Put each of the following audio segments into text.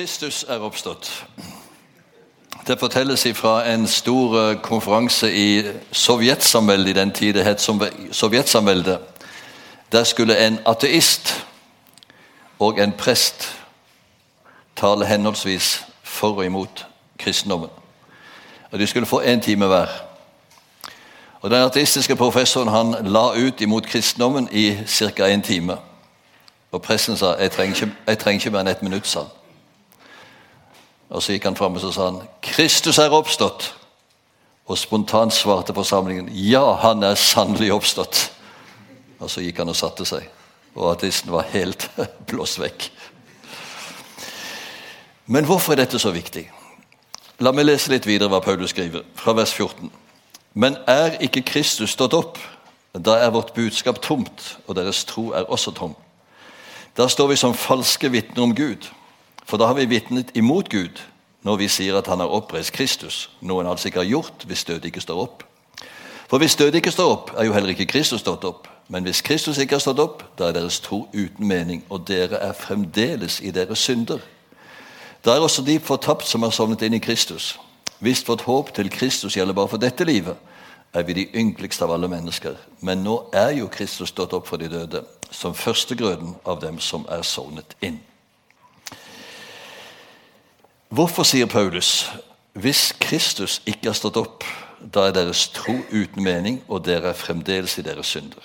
Kristus er oppstått. Det fortelles fra en stor eh, konferanse i Sovjetsamveldet i den tid det het Sovjetsamveldet. Der skulle en ateist og en prest tale henholdsvis for og imot kristendommen. Og De skulle få én time hver. Og Den ateistiske professoren han la ut imot kristendommen i ca. én time. Og presten sa jeg trenger ikke, jeg trenger ikke mer enn ett minutt. sa han. Og Så gikk han fram og så sa han, 'Kristus er oppstått.' Og spontant svarte forsamlingen, 'Ja, han er sannelig oppstått.' Og Så gikk han og satte seg, og ateisten var helt blåst vekk. Men hvorfor er dette så viktig? La meg lese litt videre hva Paulus skriver, fra vers 14. Men er ikke Kristus stått opp? Da er vårt budskap tomt, og deres tro er også tom. Da står vi som falske vitner om Gud. For da har vi vitnet imot Gud når vi sier at han har oppreist Kristus, noe han altså ikke har gjort hvis døde ikke står opp. For hvis døde ikke står opp, er jo heller ikke Kristus stått opp. Men hvis Kristus ikke har stått opp, da er deres tro uten mening, og dere er fremdeles i deres synder. Da er også de fortapt som har sovnet inn i Kristus. Hvis vårt håp til Kristus gjelder bare for dette livet, er vi de ynkeligste av alle mennesker. Men nå er jo Kristus stått opp for de døde, som førstegrøden av dem som er sovnet inn. Hvorfor sier Paulus hvis Kristus ikke har stått opp, da er deres tro uten mening, og dere er fremdeles i deres synder?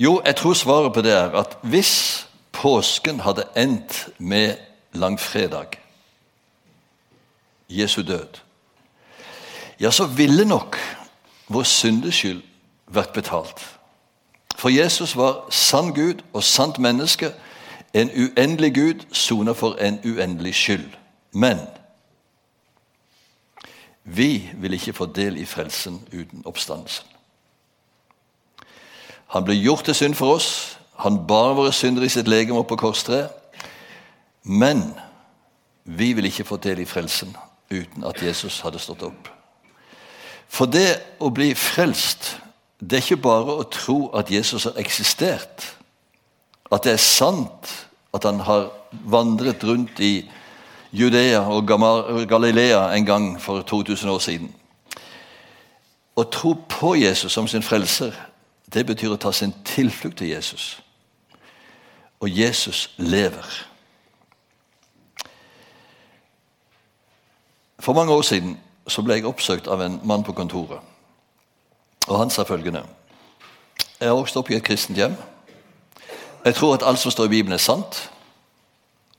Jo, jeg tror svaret på det er at hvis påsken hadde endt med langfredag, Jesu død, ja, så ville nok vår syndeskyld vært betalt. For Jesus var sann Gud og sant menneske en uendelig Gud soner for en uendelig skyld. Men vi vil ikke få del i frelsen uten oppstandelsen. Han ble gjort til synd for oss. Han bar våre synder i sitt legeme opp på korstreet. Men vi vil ikke få del i frelsen uten at Jesus hadde stått opp. For det å bli frelst, det er ikke bare å tro at Jesus har eksistert at det er sant at han har vandret rundt i Judea og Galilea en gang for 2000 år siden. Å tro på Jesus som sin frelser, det betyr å ta sin tilflukt til Jesus. Og Jesus lever. For mange år siden så ble jeg oppsøkt av en mann på kontoret. Og han sa følgende Jeg har vokst opp i et kristent hjem. Jeg tror at alt som står i Bibelen, er sant.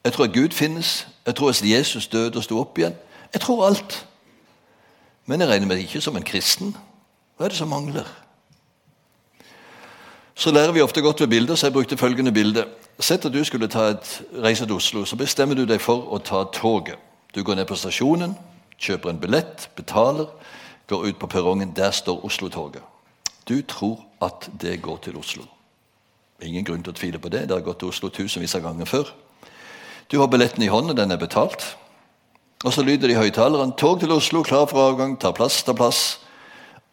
Jeg tror at Gud finnes. Jeg tror at Jesus døde og sto opp igjen. Jeg tror alt. Men jeg regner meg ikke som en kristen. Hva er det som mangler? Så lærer vi ofte godt ved bilder, så jeg brukte følgende bilde. Sett at du skulle et reise til Oslo. Så bestemmer du deg for å ta toget. Du går ned på stasjonen, kjøper en billett, betaler, går ut på perrongen. Der står Oslo-toget. Du tror at det går til Oslo. Ingen grunn til å tvile på det. Det har gått til Oslo tusenvis av ganger før. Du har billetten i hånden, den er betalt. Og så lyder det i høyttaleren 'Tog til Oslo, klar for avgang, ta plass, ta plass'.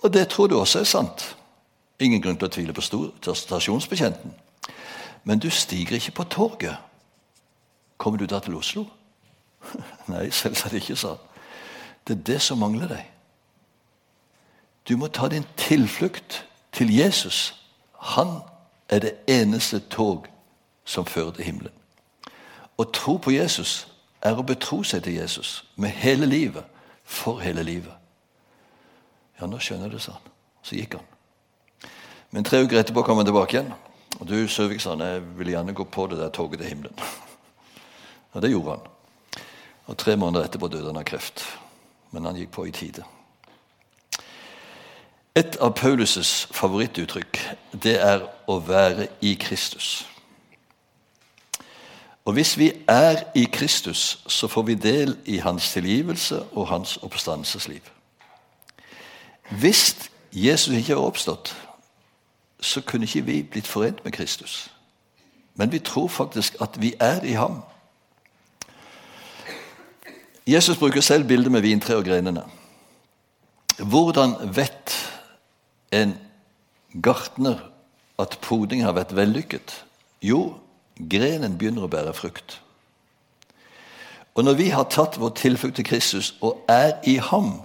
Og det tror du også er sant. Ingen grunn til å tvile på stasjonsbetjenten. Men du stiger ikke på toget. Kommer du da til Oslo? Nei, selvsagt ikke, sa han. Det er det som mangler deg. Du må ta din tilflukt til Jesus. Han er det eneste tog som fører til himmelen. Å tro på Jesus er å betro seg til Jesus med hele livet, for hele livet. Ja, nå skjønner jeg det, sa han. Så gikk han. Men tre uker etterpå kom han tilbake igjen. Og du, Søvik, sa han, jeg vil gjerne gå på det der toget til himmelen. Og det gjorde han. Og tre måneder etterpå døde han av kreft. Men han gikk på i tide. Et av Paulus' favorittuttrykk det er å være i Kristus. Og Hvis vi er i Kristus, så får vi del i hans tilgivelse og hans oppstandelsesliv. Hvis Jesus ikke var oppstått, så kunne ikke vi blitt forent med Kristus. Men vi tror faktisk at vi er i ham. Jesus bruker selv bildet med vintre og grenene. Hvordan vet en gartner at poding har vært vellykket? Jo, grenen begynner å bære frukt. Og når vi har tatt vår tilflukt til Kristus og er i ham,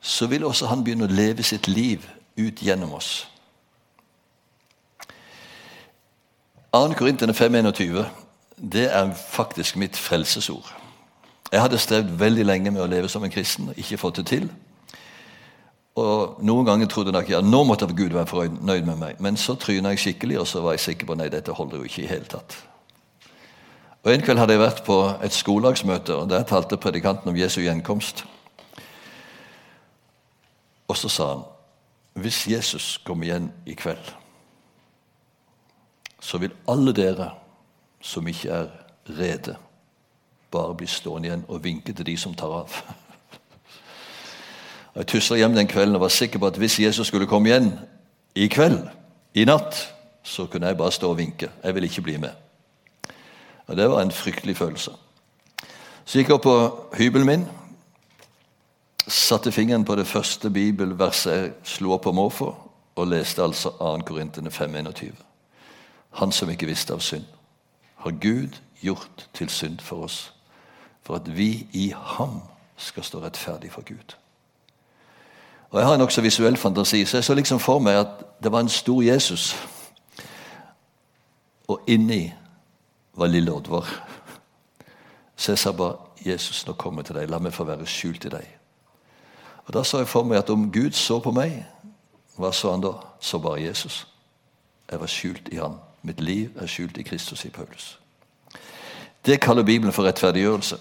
så vil også han begynne å leve sitt liv ut gjennom oss. 2. Korintene 5,21 det er faktisk mitt frelsesord. Jeg hadde strevd veldig lenge med å leve som en kristen og ikke fått det til. Og Noen ganger trodde jeg ja, nå måtte Gud være fornøyd med meg. Men så tryna jeg skikkelig, og så var jeg sikker på nei, dette holder jo ikke i hele tatt. Og En kveld hadde jeg vært på et skolelagsmøte, og der talte predikanten om Jesu gjenkomst. Og så sa han hvis Jesus kommer igjen i kveld, så vil alle dere som ikke er rede, bare bli stående igjen og vinke til de som tar av. Jeg tusla hjem den kvelden og var sikker på at hvis Jesus skulle komme igjen i kveld, i natt, så kunne jeg bare stå og vinke. Jeg ville ikke bli med. Og Det var en fryktelig følelse. Så gikk jeg opp på hybelen min, satte fingeren på det første bibelverset jeg slo opp på måfå, og leste altså 2. Korintene 5,21. Han som ikke visste av synd, har Gud gjort til synd for oss, for at vi i ham skal stå rettferdig for Gud. Og Jeg har en nokså visuell fantasi, så jeg så liksom for meg at det var en stor Jesus. Og inni var lille Oddvar. Så jeg sa bare 'Jesus, nå kommer jeg til deg. La meg få være skjult i deg.' Og Da så jeg for meg at om Gud så på meg, hva så han da? Så bare Jesus. Jeg var skjult i han. Mitt liv er skjult i Kristus, i Paulus. Det kaller Bibelen for rettferdiggjørelse.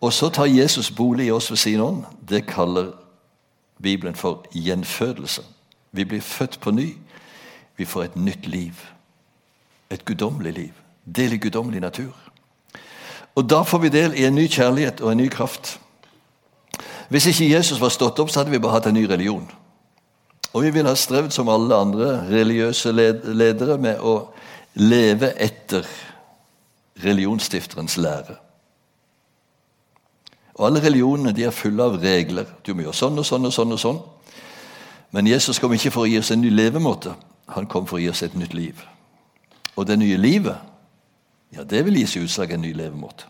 Og så tar Jesus bolig i oss ved sin ånd. Det kaller Bibelen for gjenfødelse. Vi blir født på ny. Vi får et nytt liv. Et guddommelig liv. Del i guddommelig natur. Og Da får vi del i en ny kjærlighet og en ny kraft. Hvis ikke Jesus var stått opp, så hadde vi bare hatt en ny religion. Og vi ville ha strevd som alle andre religiøse ledere med å leve etter religionsstifterens lære. Og Alle religionene de er fulle av regler. Du må gjøre sånn og sånn og sånn. og sånn. Men Jesus kom ikke for å gi oss en ny levemåte. Han kom for å gi oss et nytt liv. Og det nye livet, ja, det vil gi seg utslag en ny levemåte.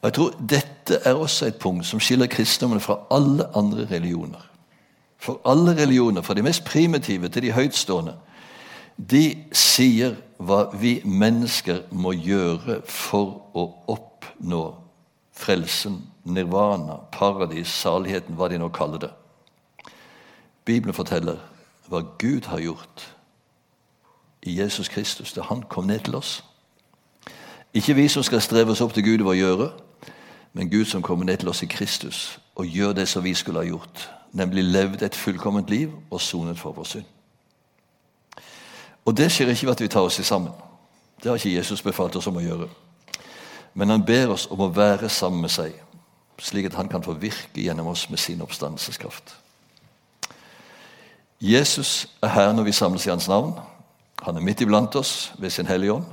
Og jeg tror Dette er også et punkt som skiller kristendommen fra alle andre religioner. For alle religioner, fra de mest primitive til de høytstående, de sier hva vi mennesker må gjøre for å oppnå frelsen, nirvana, paradis, saligheten, hva de nå kaller det. Bibelen forteller hva Gud har gjort i Jesus Kristus da han kom ned til oss. Ikke vi som skal streve oss opp til Gud ved å gjøre, men Gud som kommer ned til oss i Kristus og gjør det som vi skulle ha gjort, nemlig levd et fullkomment liv og sonet for vår synd. Og Det skjer ikke ved at vi tar oss i sammen. Det har ikke Jesus befalt oss om å gjøre. Men han ber oss om å være sammen med seg, slik at han kan få virke gjennom oss med sin oppstandelseskraft. Jesus er her når vi samles i hans navn. Han er midt iblant oss ved sin Hellige Ånd.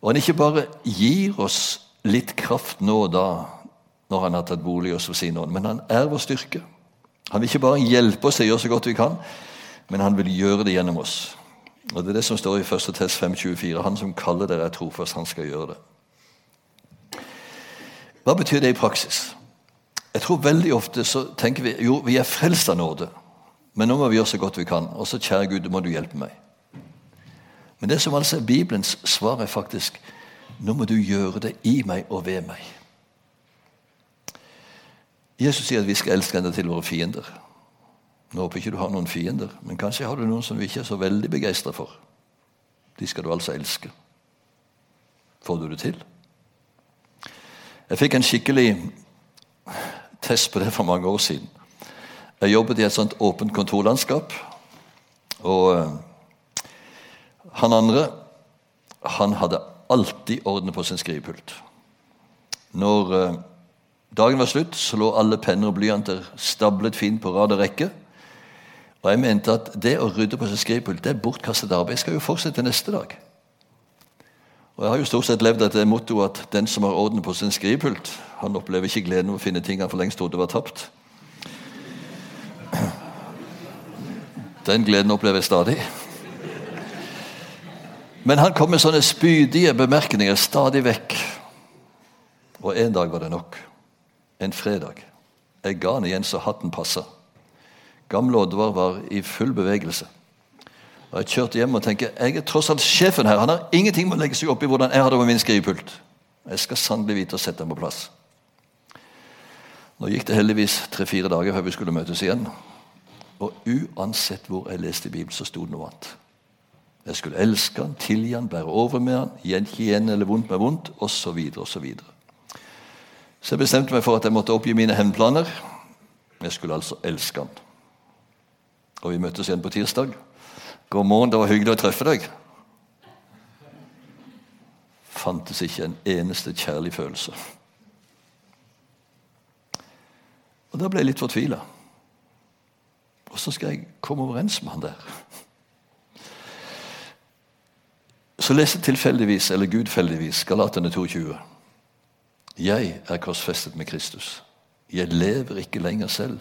Og han ikke bare gir oss litt kraft nå og da når han har tatt bolig i oss ved sin ånd, men han er vår styrke. Han vil ikke bare hjelpe oss til å gjøre så godt vi kan, men han vil gjøre det gjennom oss. Og Det er det som står i 1. Test 5,24. Han som kaller dere er trofast, han skal gjøre det. Hva betyr det i praksis? Jeg tror veldig ofte så tenker vi jo, vi er frelst av nåde, men nå må vi gjøre så godt vi kan. Og så, kjære Gud, må du hjelpe meg. Men det som altså er Bibelens svar, er faktisk nå må du gjøre det i meg og ved meg. Jesus sier at vi skal elske enda til våre fiender. Nå håper ikke du har noen fiender, men kanskje har du noen som vi ikke er så veldig begeistra for. De skal du altså elske. Får du det til? Jeg fikk en skikkelig test på det for mange år siden. Jeg jobbet i et sånt åpent kontorlandskap. Og eh, han andre han hadde alltid orden på sin skrivepult. Når eh, dagen var slutt, så lå alle penner og blyanter stablet fint på rad og rekke. Og jeg mente at det å rydde på sin skrivepult det er bortkastet arbeid. Jeg skal jo fortsette neste dag. Og Jeg har jo stort sett levd etter mottoet at den som har orden på sin skrivepult, han opplever ikke gleden ved å finne ting han for lengst trodde var tapt. Den gleden opplever jeg stadig. Men han kom med sånne spydige bemerkninger stadig vekk. Og en dag var det nok. En fredag. Jeg ga den igjen så hatten passa. Gamle Oddvar var i full bevegelse. Og Jeg kjørte hjem og tenkte jeg er tross alt sjefen her. Han har ingenting med å legge seg opp i hvordan jeg har det med min skrivepult. Jeg skal sannelig vite å sette den på plass. Nå gikk det heldigvis tre-fire dager før vi skulle møtes igjen. Og uansett hvor jeg leste Bibelen, så sto det noe annet. Jeg skulle elske han, tilgi han, bære over med han, gjenkje igjen eller vondt med vondt, osv. Og så, videre. så jeg bestemte meg for at jeg måtte oppgi mine hevnplaner. Jeg skulle altså elske han. Og vi møttes igjen på tirsdag. God morgen, det var hyggelig å treffe deg. Fantes ikke en eneste kjærlig følelse. Og Da ble jeg litt fortvila. så skal jeg komme overens med han der? Så leser tilfeldigvis, eller gudfeldigvis, Galatene 22. Jeg er korsfestet med Kristus. Jeg lever ikke lenger selv.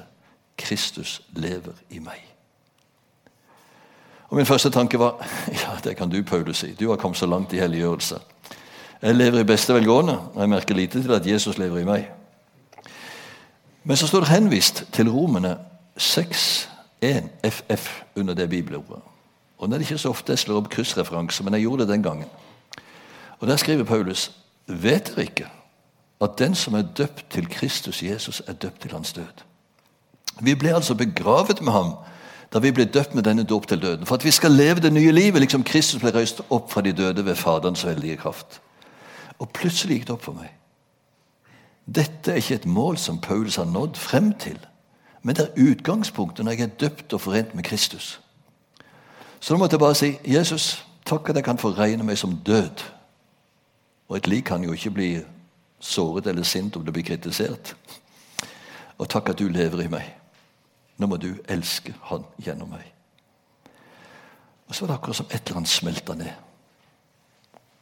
Kristus lever i meg. Og Min første tanke var ja, det kan du, Paulus, si. Du har kommet så langt i helliggjørelse. Jeg lever i beste velgående, og jeg merker lite til at Jesus lever i meg. Men så står det henvist til Romene 6.1FF under det bibelordet. Og Det er ikke så ofte jeg slår opp kryssreferanse, men jeg gjorde det den gangen. Og Der skriver Paulus Vet dere ikke at den som er døpt til Kristus Jesus, er døpt til hans død? Vi ble altså begravet med ham da vi ble døpt med denne dåp til døden. For at vi skal leve det nye livet, liksom Kristus ble røyst opp fra de døde ved Faderens veldige kraft. Og plutselig gikk det opp for meg. Dette er ikke et mål som Paulus har nådd frem til. Men det er utgangspunktet når jeg er døpt og forent med Kristus. Så da måtte jeg bare si Jesus, takk at jeg kan få regne meg som død. Og et lik kan jo ikke bli såret eller sint om det blir kritisert. Og takk at du lever i meg. Nå må du elske Han gjennom meg. Og så var det akkurat som et eller annet smelta ned.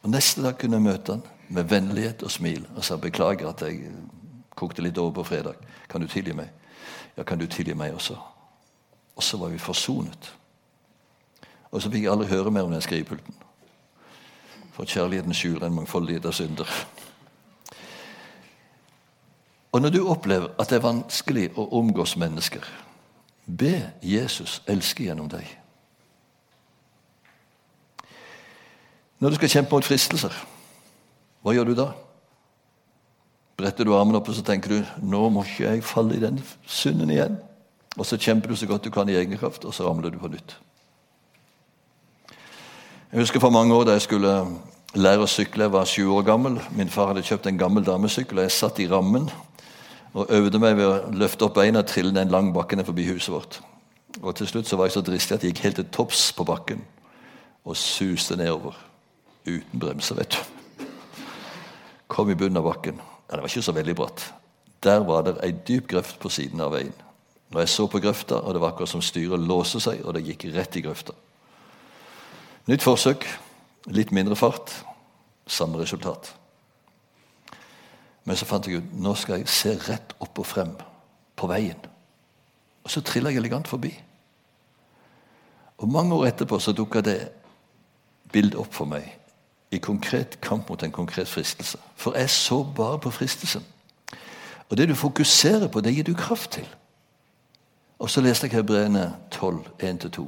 Og Neste dag kunne jeg møte han med vennlighet og smil og sa beklager at jeg kokte litt over på fredag. Kan du tilgi meg? Ja, kan du tilgi meg også? Og så var vi forsonet. Og så fikk jeg aldri høre mer om den skrivepulten. For kjærligheten skjuler en mangfoldighet av synder. Og når du opplever at det er vanskelig å omgås mennesker, be Jesus elske gjennom deg. Når du skal kjempe mot fristelser, hva gjør du da? bretter du armen opp og så tenker du nå må ikke jeg falle i den synden igjen. Og så kjemper du så godt du kan i egen kraft, og så ramler du på nytt. Jeg husker for mange år da jeg skulle lære å sykle. Jeg var sju år gammel. Min far hadde kjøpt en gammel damesykkel, og jeg satt i rammen og øvde meg ved å løfte opp beina og trille den lange lang bakke forbi huset vårt. Og Til slutt så var jeg så dristig at jeg gikk helt til topps på bakken og suste nedover. Uten bremser, vet du. Kom i bunnen av bakken. Ja, Det var ikke så veldig bratt. Der var det ei dyp grøft på siden av veien. Når jeg så på grøfta, og det var akkurat som styret låste seg, og det gikk rett i grøfta. Nytt forsøk, litt mindre fart, samme resultat. Men så fant jeg ut nå skal jeg se rett opp og frem på veien. Og så triller jeg elegant forbi. Og Mange år etterpå så dukka det bildet opp for meg i konkret kamp mot en konkret fristelse. For jeg så bare på fristelsen. Og det du fokuserer på, det gir du kraft til. Og så leste jeg Hebreene 12, 1-2.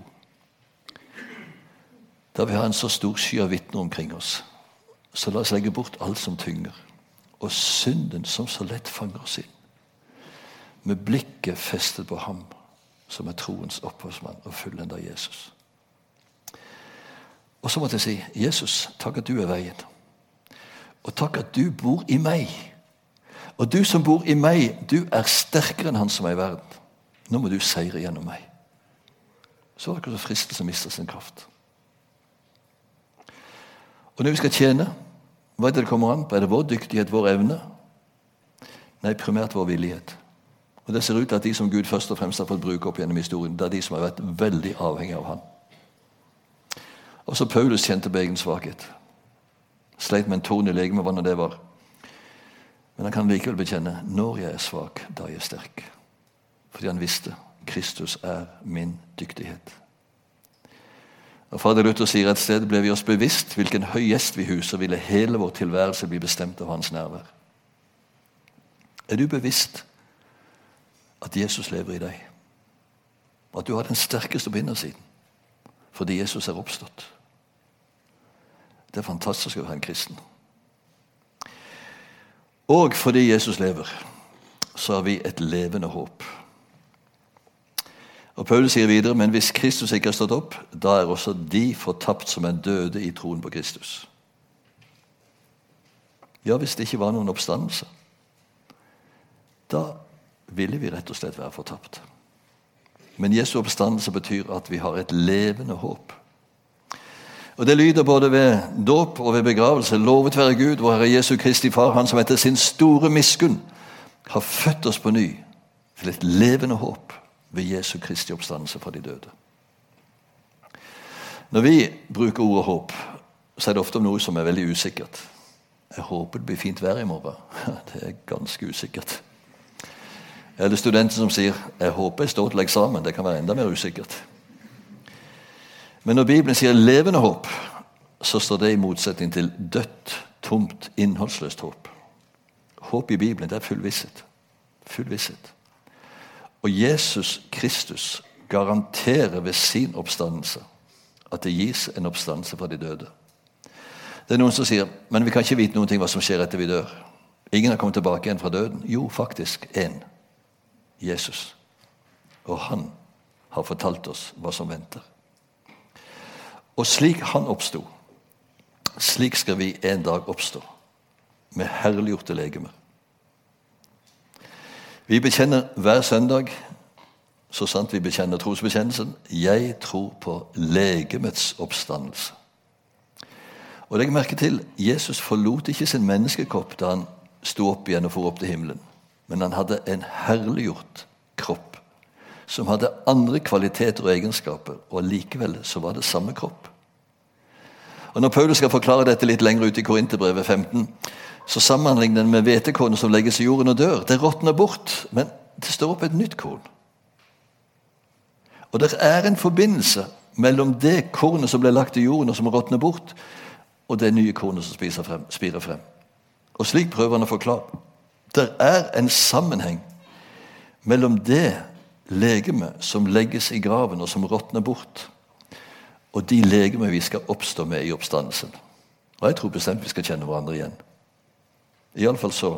Da vi har en så stor sky av vitner omkring oss, så la oss legge bort alt som tynger, og synden som så lett fanger oss inn. Med blikket festet på ham, som er troens opphavsmann og fullenda Jesus. Og så måtte jeg si, 'Jesus, takk at du er veien.' Og takk at du bor i meg. Og du som bor i meg, du er sterkere enn han som er i verden. Nå må du seire gjennom meg. Så var det akkurat fristelsen mister sin kraft. Og når vi skal tjene, hva er det det kommer an på? Er det vår dyktighet, vår evne? Nei, primært vår villighet. Og Det ser ut til at de som Gud først og fremst har fått bruke opp gjennom historien, det er de som har vært veldig avhengige av Han. Også Paulus kjente på egen svakhet. Sleit med en torn i legemet, hva det var. Men han kan likevel bekjenne når jeg er svak, da er jeg sterk. Fordi han visste Kristus er min dyktighet. Og Fader Luther sier et sted ble vi oss bevisst hvilken høy gjest vi huser, ville hele vår tilværelse bli bestemt av hans nærvær. Er du bevisst at Jesus lever i deg? At du har den sterkeste bindersiden fordi Jesus er oppstått? Det er fantastisk å være en kristen. Og fordi Jesus lever, så har vi et levende håp. Og Paulus sier videre, men hvis Kristus ikke har stått opp, da er også de fortapt som en døde i troen på Kristus. Ja, hvis det ikke var noen oppstandelse, da ville vi rett og slett være fortapt. Men Jesu oppstandelse betyr at vi har et levende håp. Og Det lyder både ved dåp og ved begravelse. Lovet være Gud, vår Herre Jesu Kristi Far, Han som etter sin store miskunn har født oss på ny til et levende håp ved Jesu Kristi oppstandelse fra de døde. Når vi bruker ordet håp, så er det ofte om noe som er veldig usikkert. Jeg håper det blir fint vær i morgen. Det er ganske usikkert. Eller studenter som sier 'jeg håper jeg står til eksamen'. Det kan være enda mer usikkert. Men når Bibelen sier 'levende håp', så står det i motsetning til dødt, tomt, innholdsløst håp. Håp i Bibelen det er full visshet. Full visshet. Og Jesus Kristus garanterer ved sin oppstandelse at det gis en oppstandelse fra de døde. Det er Noen som sier men vi kan ikke vite noen ting hva som skjer etter vi dør. Ingen har kommet tilbake igjen fra døden. Jo, faktisk én. Jesus. Og han har fortalt oss hva som venter. Og slik han oppsto, slik skal vi en dag oppstå, med herliggjorte legemer. Vi bekjenner hver søndag, så sant vi bekjenner trosbekjennelsen, 'Jeg tror på legemets oppstandelse'. Og Legg merke til Jesus forlot ikke sin menneskekopp da han sto opp igjen og for opp til himmelen. Men han hadde en herliggjort kropp som hadde andre kvaliteter og egenskaper, og likevel så var det samme kropp. Og Når Paulus skal forklare dette litt lenger ute i Korinterbrevet 15, så sammenligner den med hvetekornet som legges i jorden og dør. Det råtner bort, men det står opp et nytt korn. Og det er en forbindelse mellom det kornet som ble lagt i jorden, og som råtner bort, og det nye kornet som frem, spirer frem. Og slik prøver han å forklare. Det er en sammenheng mellom det legeme som legges i graven, og som råtner bort, og de legemer vi skal oppstå med i oppstandelsen. Og Jeg tror bestemt vi skal kjenne hverandre igjen. Iallfall så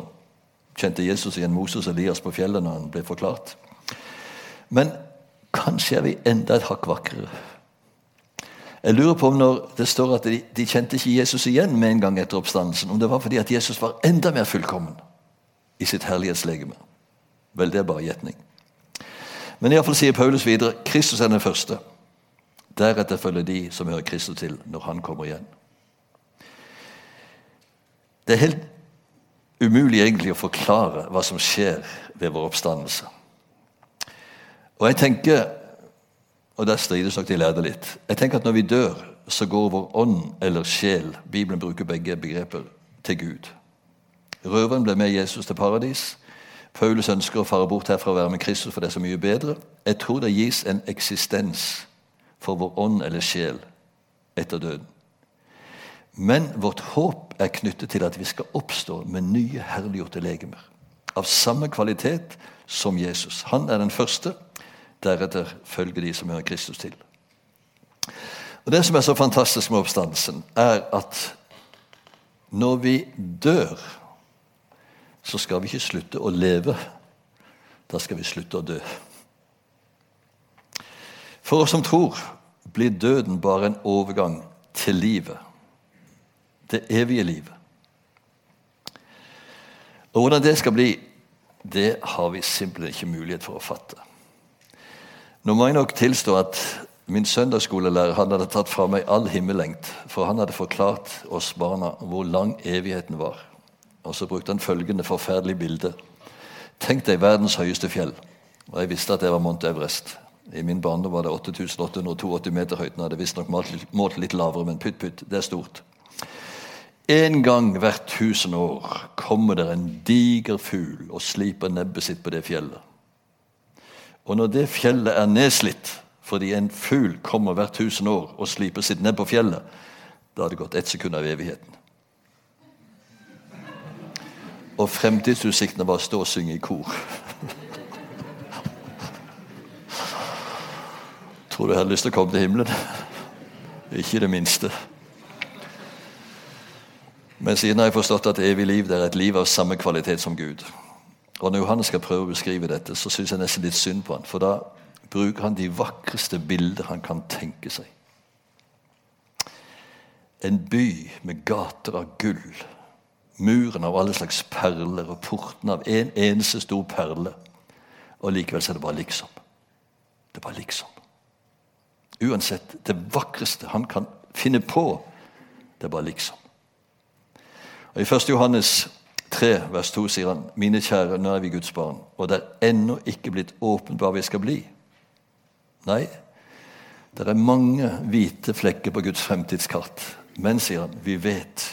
kjente Jesus igjen Moses og Elias på fjellet når han ble forklart. Men kanskje er vi enda et hakk vakrere. Jeg lurer på om når det står at de, de kjente ikke Jesus igjen med en gang etter oppstandelsen, om det var fordi at Jesus var enda mer fullkommen i sitt herlighetslegeme. Vel, det er bare gjetning. Men iallfall sier Paulus videre Kristus er den første. Deretter følger de som hører Kristus til, når han kommer igjen. Det er helt umulig egentlig å forklare hva som skjer ved vår oppstandelse. Og jeg tenker, og der strides nok de lærde litt Jeg tenker at Når vi dør, så går vår ånd eller sjel Bibelen bruker begge begreper til Gud. Røveren ble med Jesus til paradis. Paulus ønsker å fare bort herfra og være med Kristus, for det er så mye bedre. Jeg tror det gis en eksistens for vår ånd eller sjel etter døden. Men vårt håp er knyttet til at vi skal oppstå med nye, herliggjorte legemer. Av samme kvalitet som Jesus. Han er den første. Deretter følger de som hører Kristus til. Og Det som er så fantastisk med oppstandelsen, er at når vi dør så skal vi ikke slutte å leve. Da skal vi slutte å dø. For oss som tror, blir døden bare en overgang til livet. Det evige livet. Og hvordan det skal bli, det har vi simpelthen ikke mulighet for å fatte. Nå må jeg nok tilstå at min søndagsskolelærer han hadde tatt fra meg all himmellengt, for han hadde forklart oss barna hvor lang evigheten var. Og så brukte han følgende forferdelige bilde. Tenk deg verdens høyeste fjell. Og Jeg visste at det var Mount Everest. I min barndom var det 8882 meter høyt. Nå hadde visstnok målt litt lavere, men pytt, pytt, det er stort. En gang hvert tusen år kommer det en diger fugl og sliper nebbet sitt på det fjellet. Og når det fjellet er nedslitt fordi en fugl kommer hvert tusen år og sliper sitt nebb på fjellet, da har det gått ett sekund av evigheten. Og fremtidsutsiktene var å stå og synge i kor. Tror du jeg hadde lyst til å komme til himmelen? Ikke det minste. Men siden har jeg forstått at evig liv er et liv av samme kvalitet som Gud. Og Når Johannes skal prøve å beskrive dette, så syns jeg nesten litt synd på han, For da bruker han de vakreste bilder han kan tenke seg. En by med gater av gull, muren av alle slags perler og porten av en eneste stor perle. Og likevel så er det bare liksom. Det er bare liksom. Uansett, det vakreste han kan finne på, det er bare liksom. Og I 1. Johannes 3, vers 2 sier han, mine kjære, nå er vi Guds barn, og det er ennå ikke blitt åpent hva vi skal bli. Nei, det er mange hvite flekker på Guds fremtidskart. Men, sier han, vi vet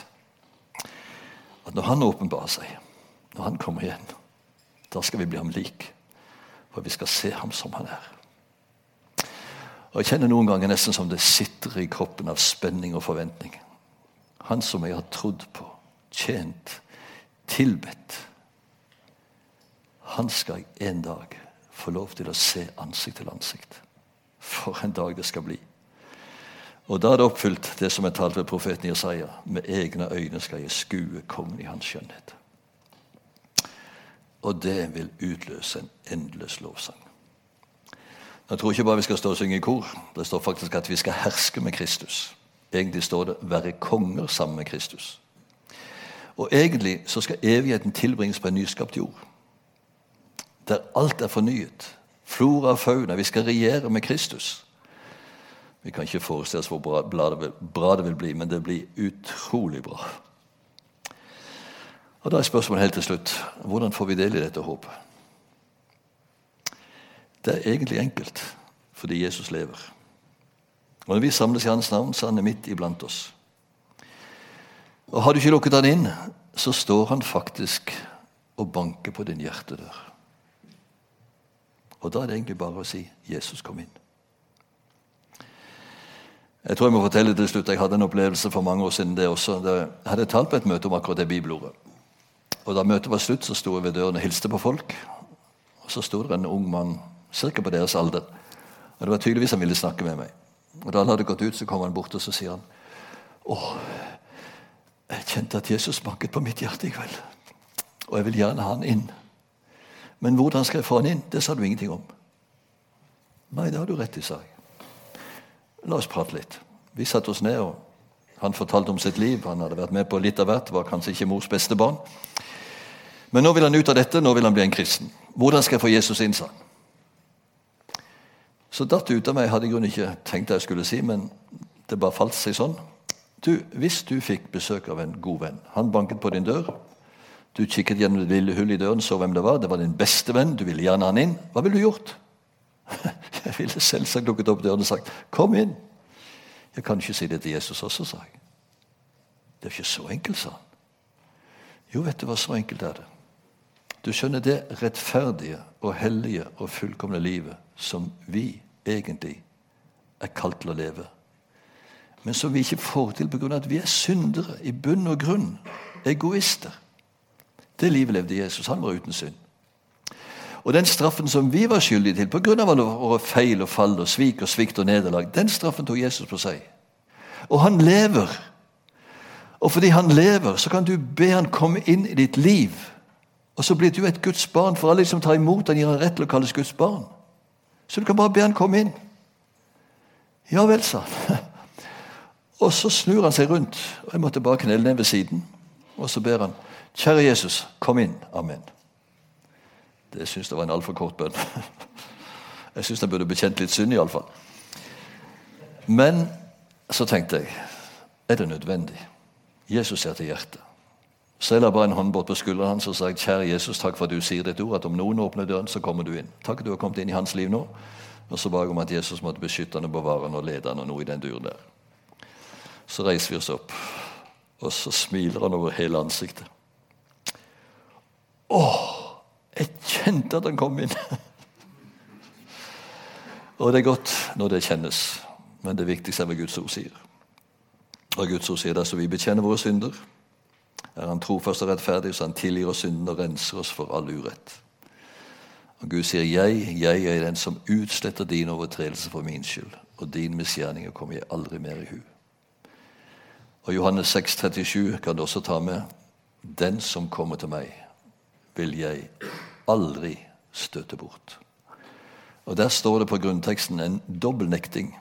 at når Han åpenbarer seg, når Han kommer igjen, da skal vi bli ham lik. For vi skal se ham som han er. Og Jeg kjenner noen ganger nesten som det sitter i kroppen av spenning og forventning. Han som jeg har trodd på, tjent, tilbedt. Han skal jeg en dag få lov til å se ansikt til ansikt. For en dag det skal bli. Og da er det oppfylt det som er talt ved profeten Jesaja. Med egne øyne skal jeg skue kongen i hans skjønnhet. Og det vil utløse en endeløs lovsang. Jeg tror ikke bare vi skal stå og synge i kor. Det står faktisk at vi skal herske med Kristus. Egentlig står det 'være konger sammen med Kristus'. Og egentlig så skal evigheten tilbringes på en nyskapt jord. Der alt er fornyet. Flora og fauna. Vi skal regjere med Kristus. Vi kan ikke forestille oss hvor bra, det vil bli, men det blir utrolig bra. Og Da er spørsmålet helt til slutt hvordan får vi del i dette håpet? Det er egentlig enkelt, fordi Jesus lever. Og Når vi samles i Hans navn, så er han midt iblant oss. Og Har du ikke lukket han inn, så står han faktisk og banker på din hjertedør. Og Da er det egentlig bare å si 'Jesus, kom inn'. Jeg tror jeg må fortelle til slutt, jeg hadde en opplevelse for mange år siden det også. Jeg hadde talt på et møte om akkurat det bibelordet. Og Da møtet var slutt, så sto jeg ved døren og hilste på folk. Og Så sto det en ung mann ca. på deres alder. Og Det var tydeligvis han ville snakke med meg. Og Da han hadde gått ut, så kom han bort og så sier han, 'Å, jeg kjente at Jesus banket på mitt hjerte i kveld, og jeg vil gjerne ha han inn.' Men hvordan skal jeg få han inn? Det sa du ingenting om. Nei, det har du rett i, sa jeg. La oss prate litt. Vi satte oss ned, og han fortalte om sitt liv. Han hadde vært med på litt av hvert, var kanskje ikke mors beste barn. Men nå vil han ut av dette, nå vil han bli en kristen. Hvordan skal jeg få Jesus inn, sa han. Så datt det ut av meg. Jeg hadde i grunnen ikke tenkt det jeg skulle si, men det bare falt seg sånn. Du, Hvis du fikk besøk av en god venn, han banket på din dør, du kikket gjennom det lille hullet i døren, så hvem det var, det var din beste venn, du ville gjerne han inn, hva ville du gjort? Jeg ville selvsagt lukket opp døren og sagt 'Kom inn'. Jeg kan ikke si det til Jesus også, sa jeg. Det er ikke så enkelt, sa han. Jo, vet du hva, så enkelt er det. Du skjønner det rettferdige og hellige og fullkomne livet som vi egentlig er kalt til å leve. Men som vi ikke får til pga. at vi er syndere i bunn og grunn. Egoister. Det livet levde Jesus. Han var uten synd. Og den straffen som vi var skyldige til pga. våre feil og fall og svik og svikt og nederlag, den straffen tok Jesus på seg. Og han lever. Og fordi han lever, så kan du be han komme inn i ditt liv. Og så blir du et Guds barn. For alle som tar imot han gir han rett til å kalles Guds barn. Så du kan bare be han komme inn. Ja vel, sa han. Og så snur han seg rundt, og jeg måtte bare knelle ned ved siden. Og så ber han, kjære Jesus, kom inn. Amen. Det syns jeg var en altfor kort bønn. Jeg syns han burde bekjent litt synd, iallfall. Men så tenkte jeg, er det nødvendig? Jesus ser til hjertet. Så jeg la bare en hånd bort på skulderen hans og sa kjære Jesus, takk for at du sier ditt ord, at om noen åpner døren, så kommer du inn. Takk at du har kommet inn i hans liv nå. Og så ba jeg om at Jesus måtte beskytte han og bevare han og lede han og noe i den duren der. Så reiser vi oss opp, og så smiler han over hele ansiktet. Å, jeg kjente at han kom inn! og det er godt når det kjennes, men det viktigste er hva Guds ord sier. Og Guds ord sier det, så vi bekjenner våre synder. Er Han trofast og rettferdig, så Han tilgir oss synden og renser oss for all urett. Og Gud sier, 'Jeg, jeg er den som utsletter din overtredelse for min skyld', 'og din misgjerninger kommer jeg aldri mer i hu'. Og Johannes 6, 37 kan du også ta med. 'Den som kommer til meg, vil jeg aldri støte bort'. Og Der står det på grunnteksten en dobbeltnekting.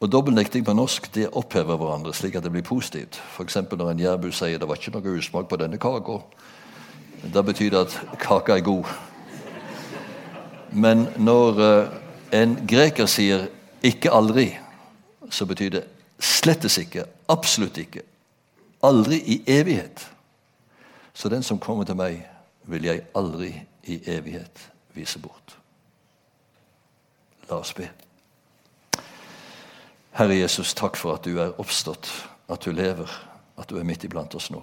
Og Dobbeltnekting på norsk det opphever hverandre slik at det blir positivt. F.eks. når en jærbu sier 'det var ikke noe usmak på denne kaka'. Da betyr det at kaka er god. Men når eh, en greker sier 'ikke aldri', så betyr det slettes ikke, absolutt ikke, aldri i evighet. Så den som kommer til meg, vil jeg aldri i evighet vise bort. La oss be. Herre Jesus, takk for at du er oppstått, at du lever, at du er midt iblant oss nå.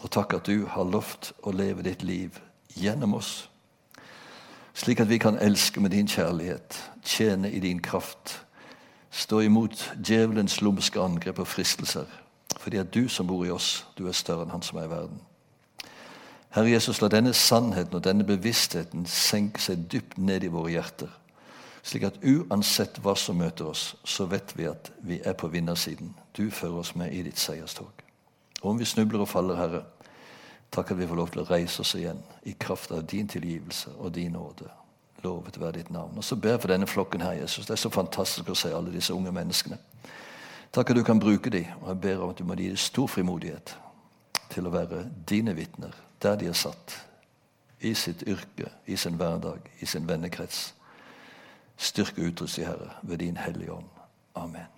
Og takk at du har lovt å leve ditt liv gjennom oss slik at vi kan elske med din kjærlighet, tjene i din kraft, stå imot djevelens lumske angrep og fristelser, for det er du som bor i oss, du er større enn han som er i verden. Herre Jesus, la denne sannheten og denne bevisstheten senke seg dypt ned i våre hjerter, slik at uansett hva som møter oss, så vet vi at vi er på vinnersiden. Du fører oss med i ditt seierstog. Og om vi snubler og faller, Herre, Takk at vi får lov til å reise oss igjen i kraft av din tilgivelse og din nåde. Lovet være ditt navn. Og så ber jeg for denne flokken her, Jesus. Det er så fantastisk å se alle disse unge menneskene. Takk at du kan bruke dem, og jeg ber om at du må gi dem stor frimodighet til å være dine vitner der de er satt. I sitt yrke, i sin hverdag, i sin vennekrets. Styrke og i Herre ved din Hellige Ånd. Amen.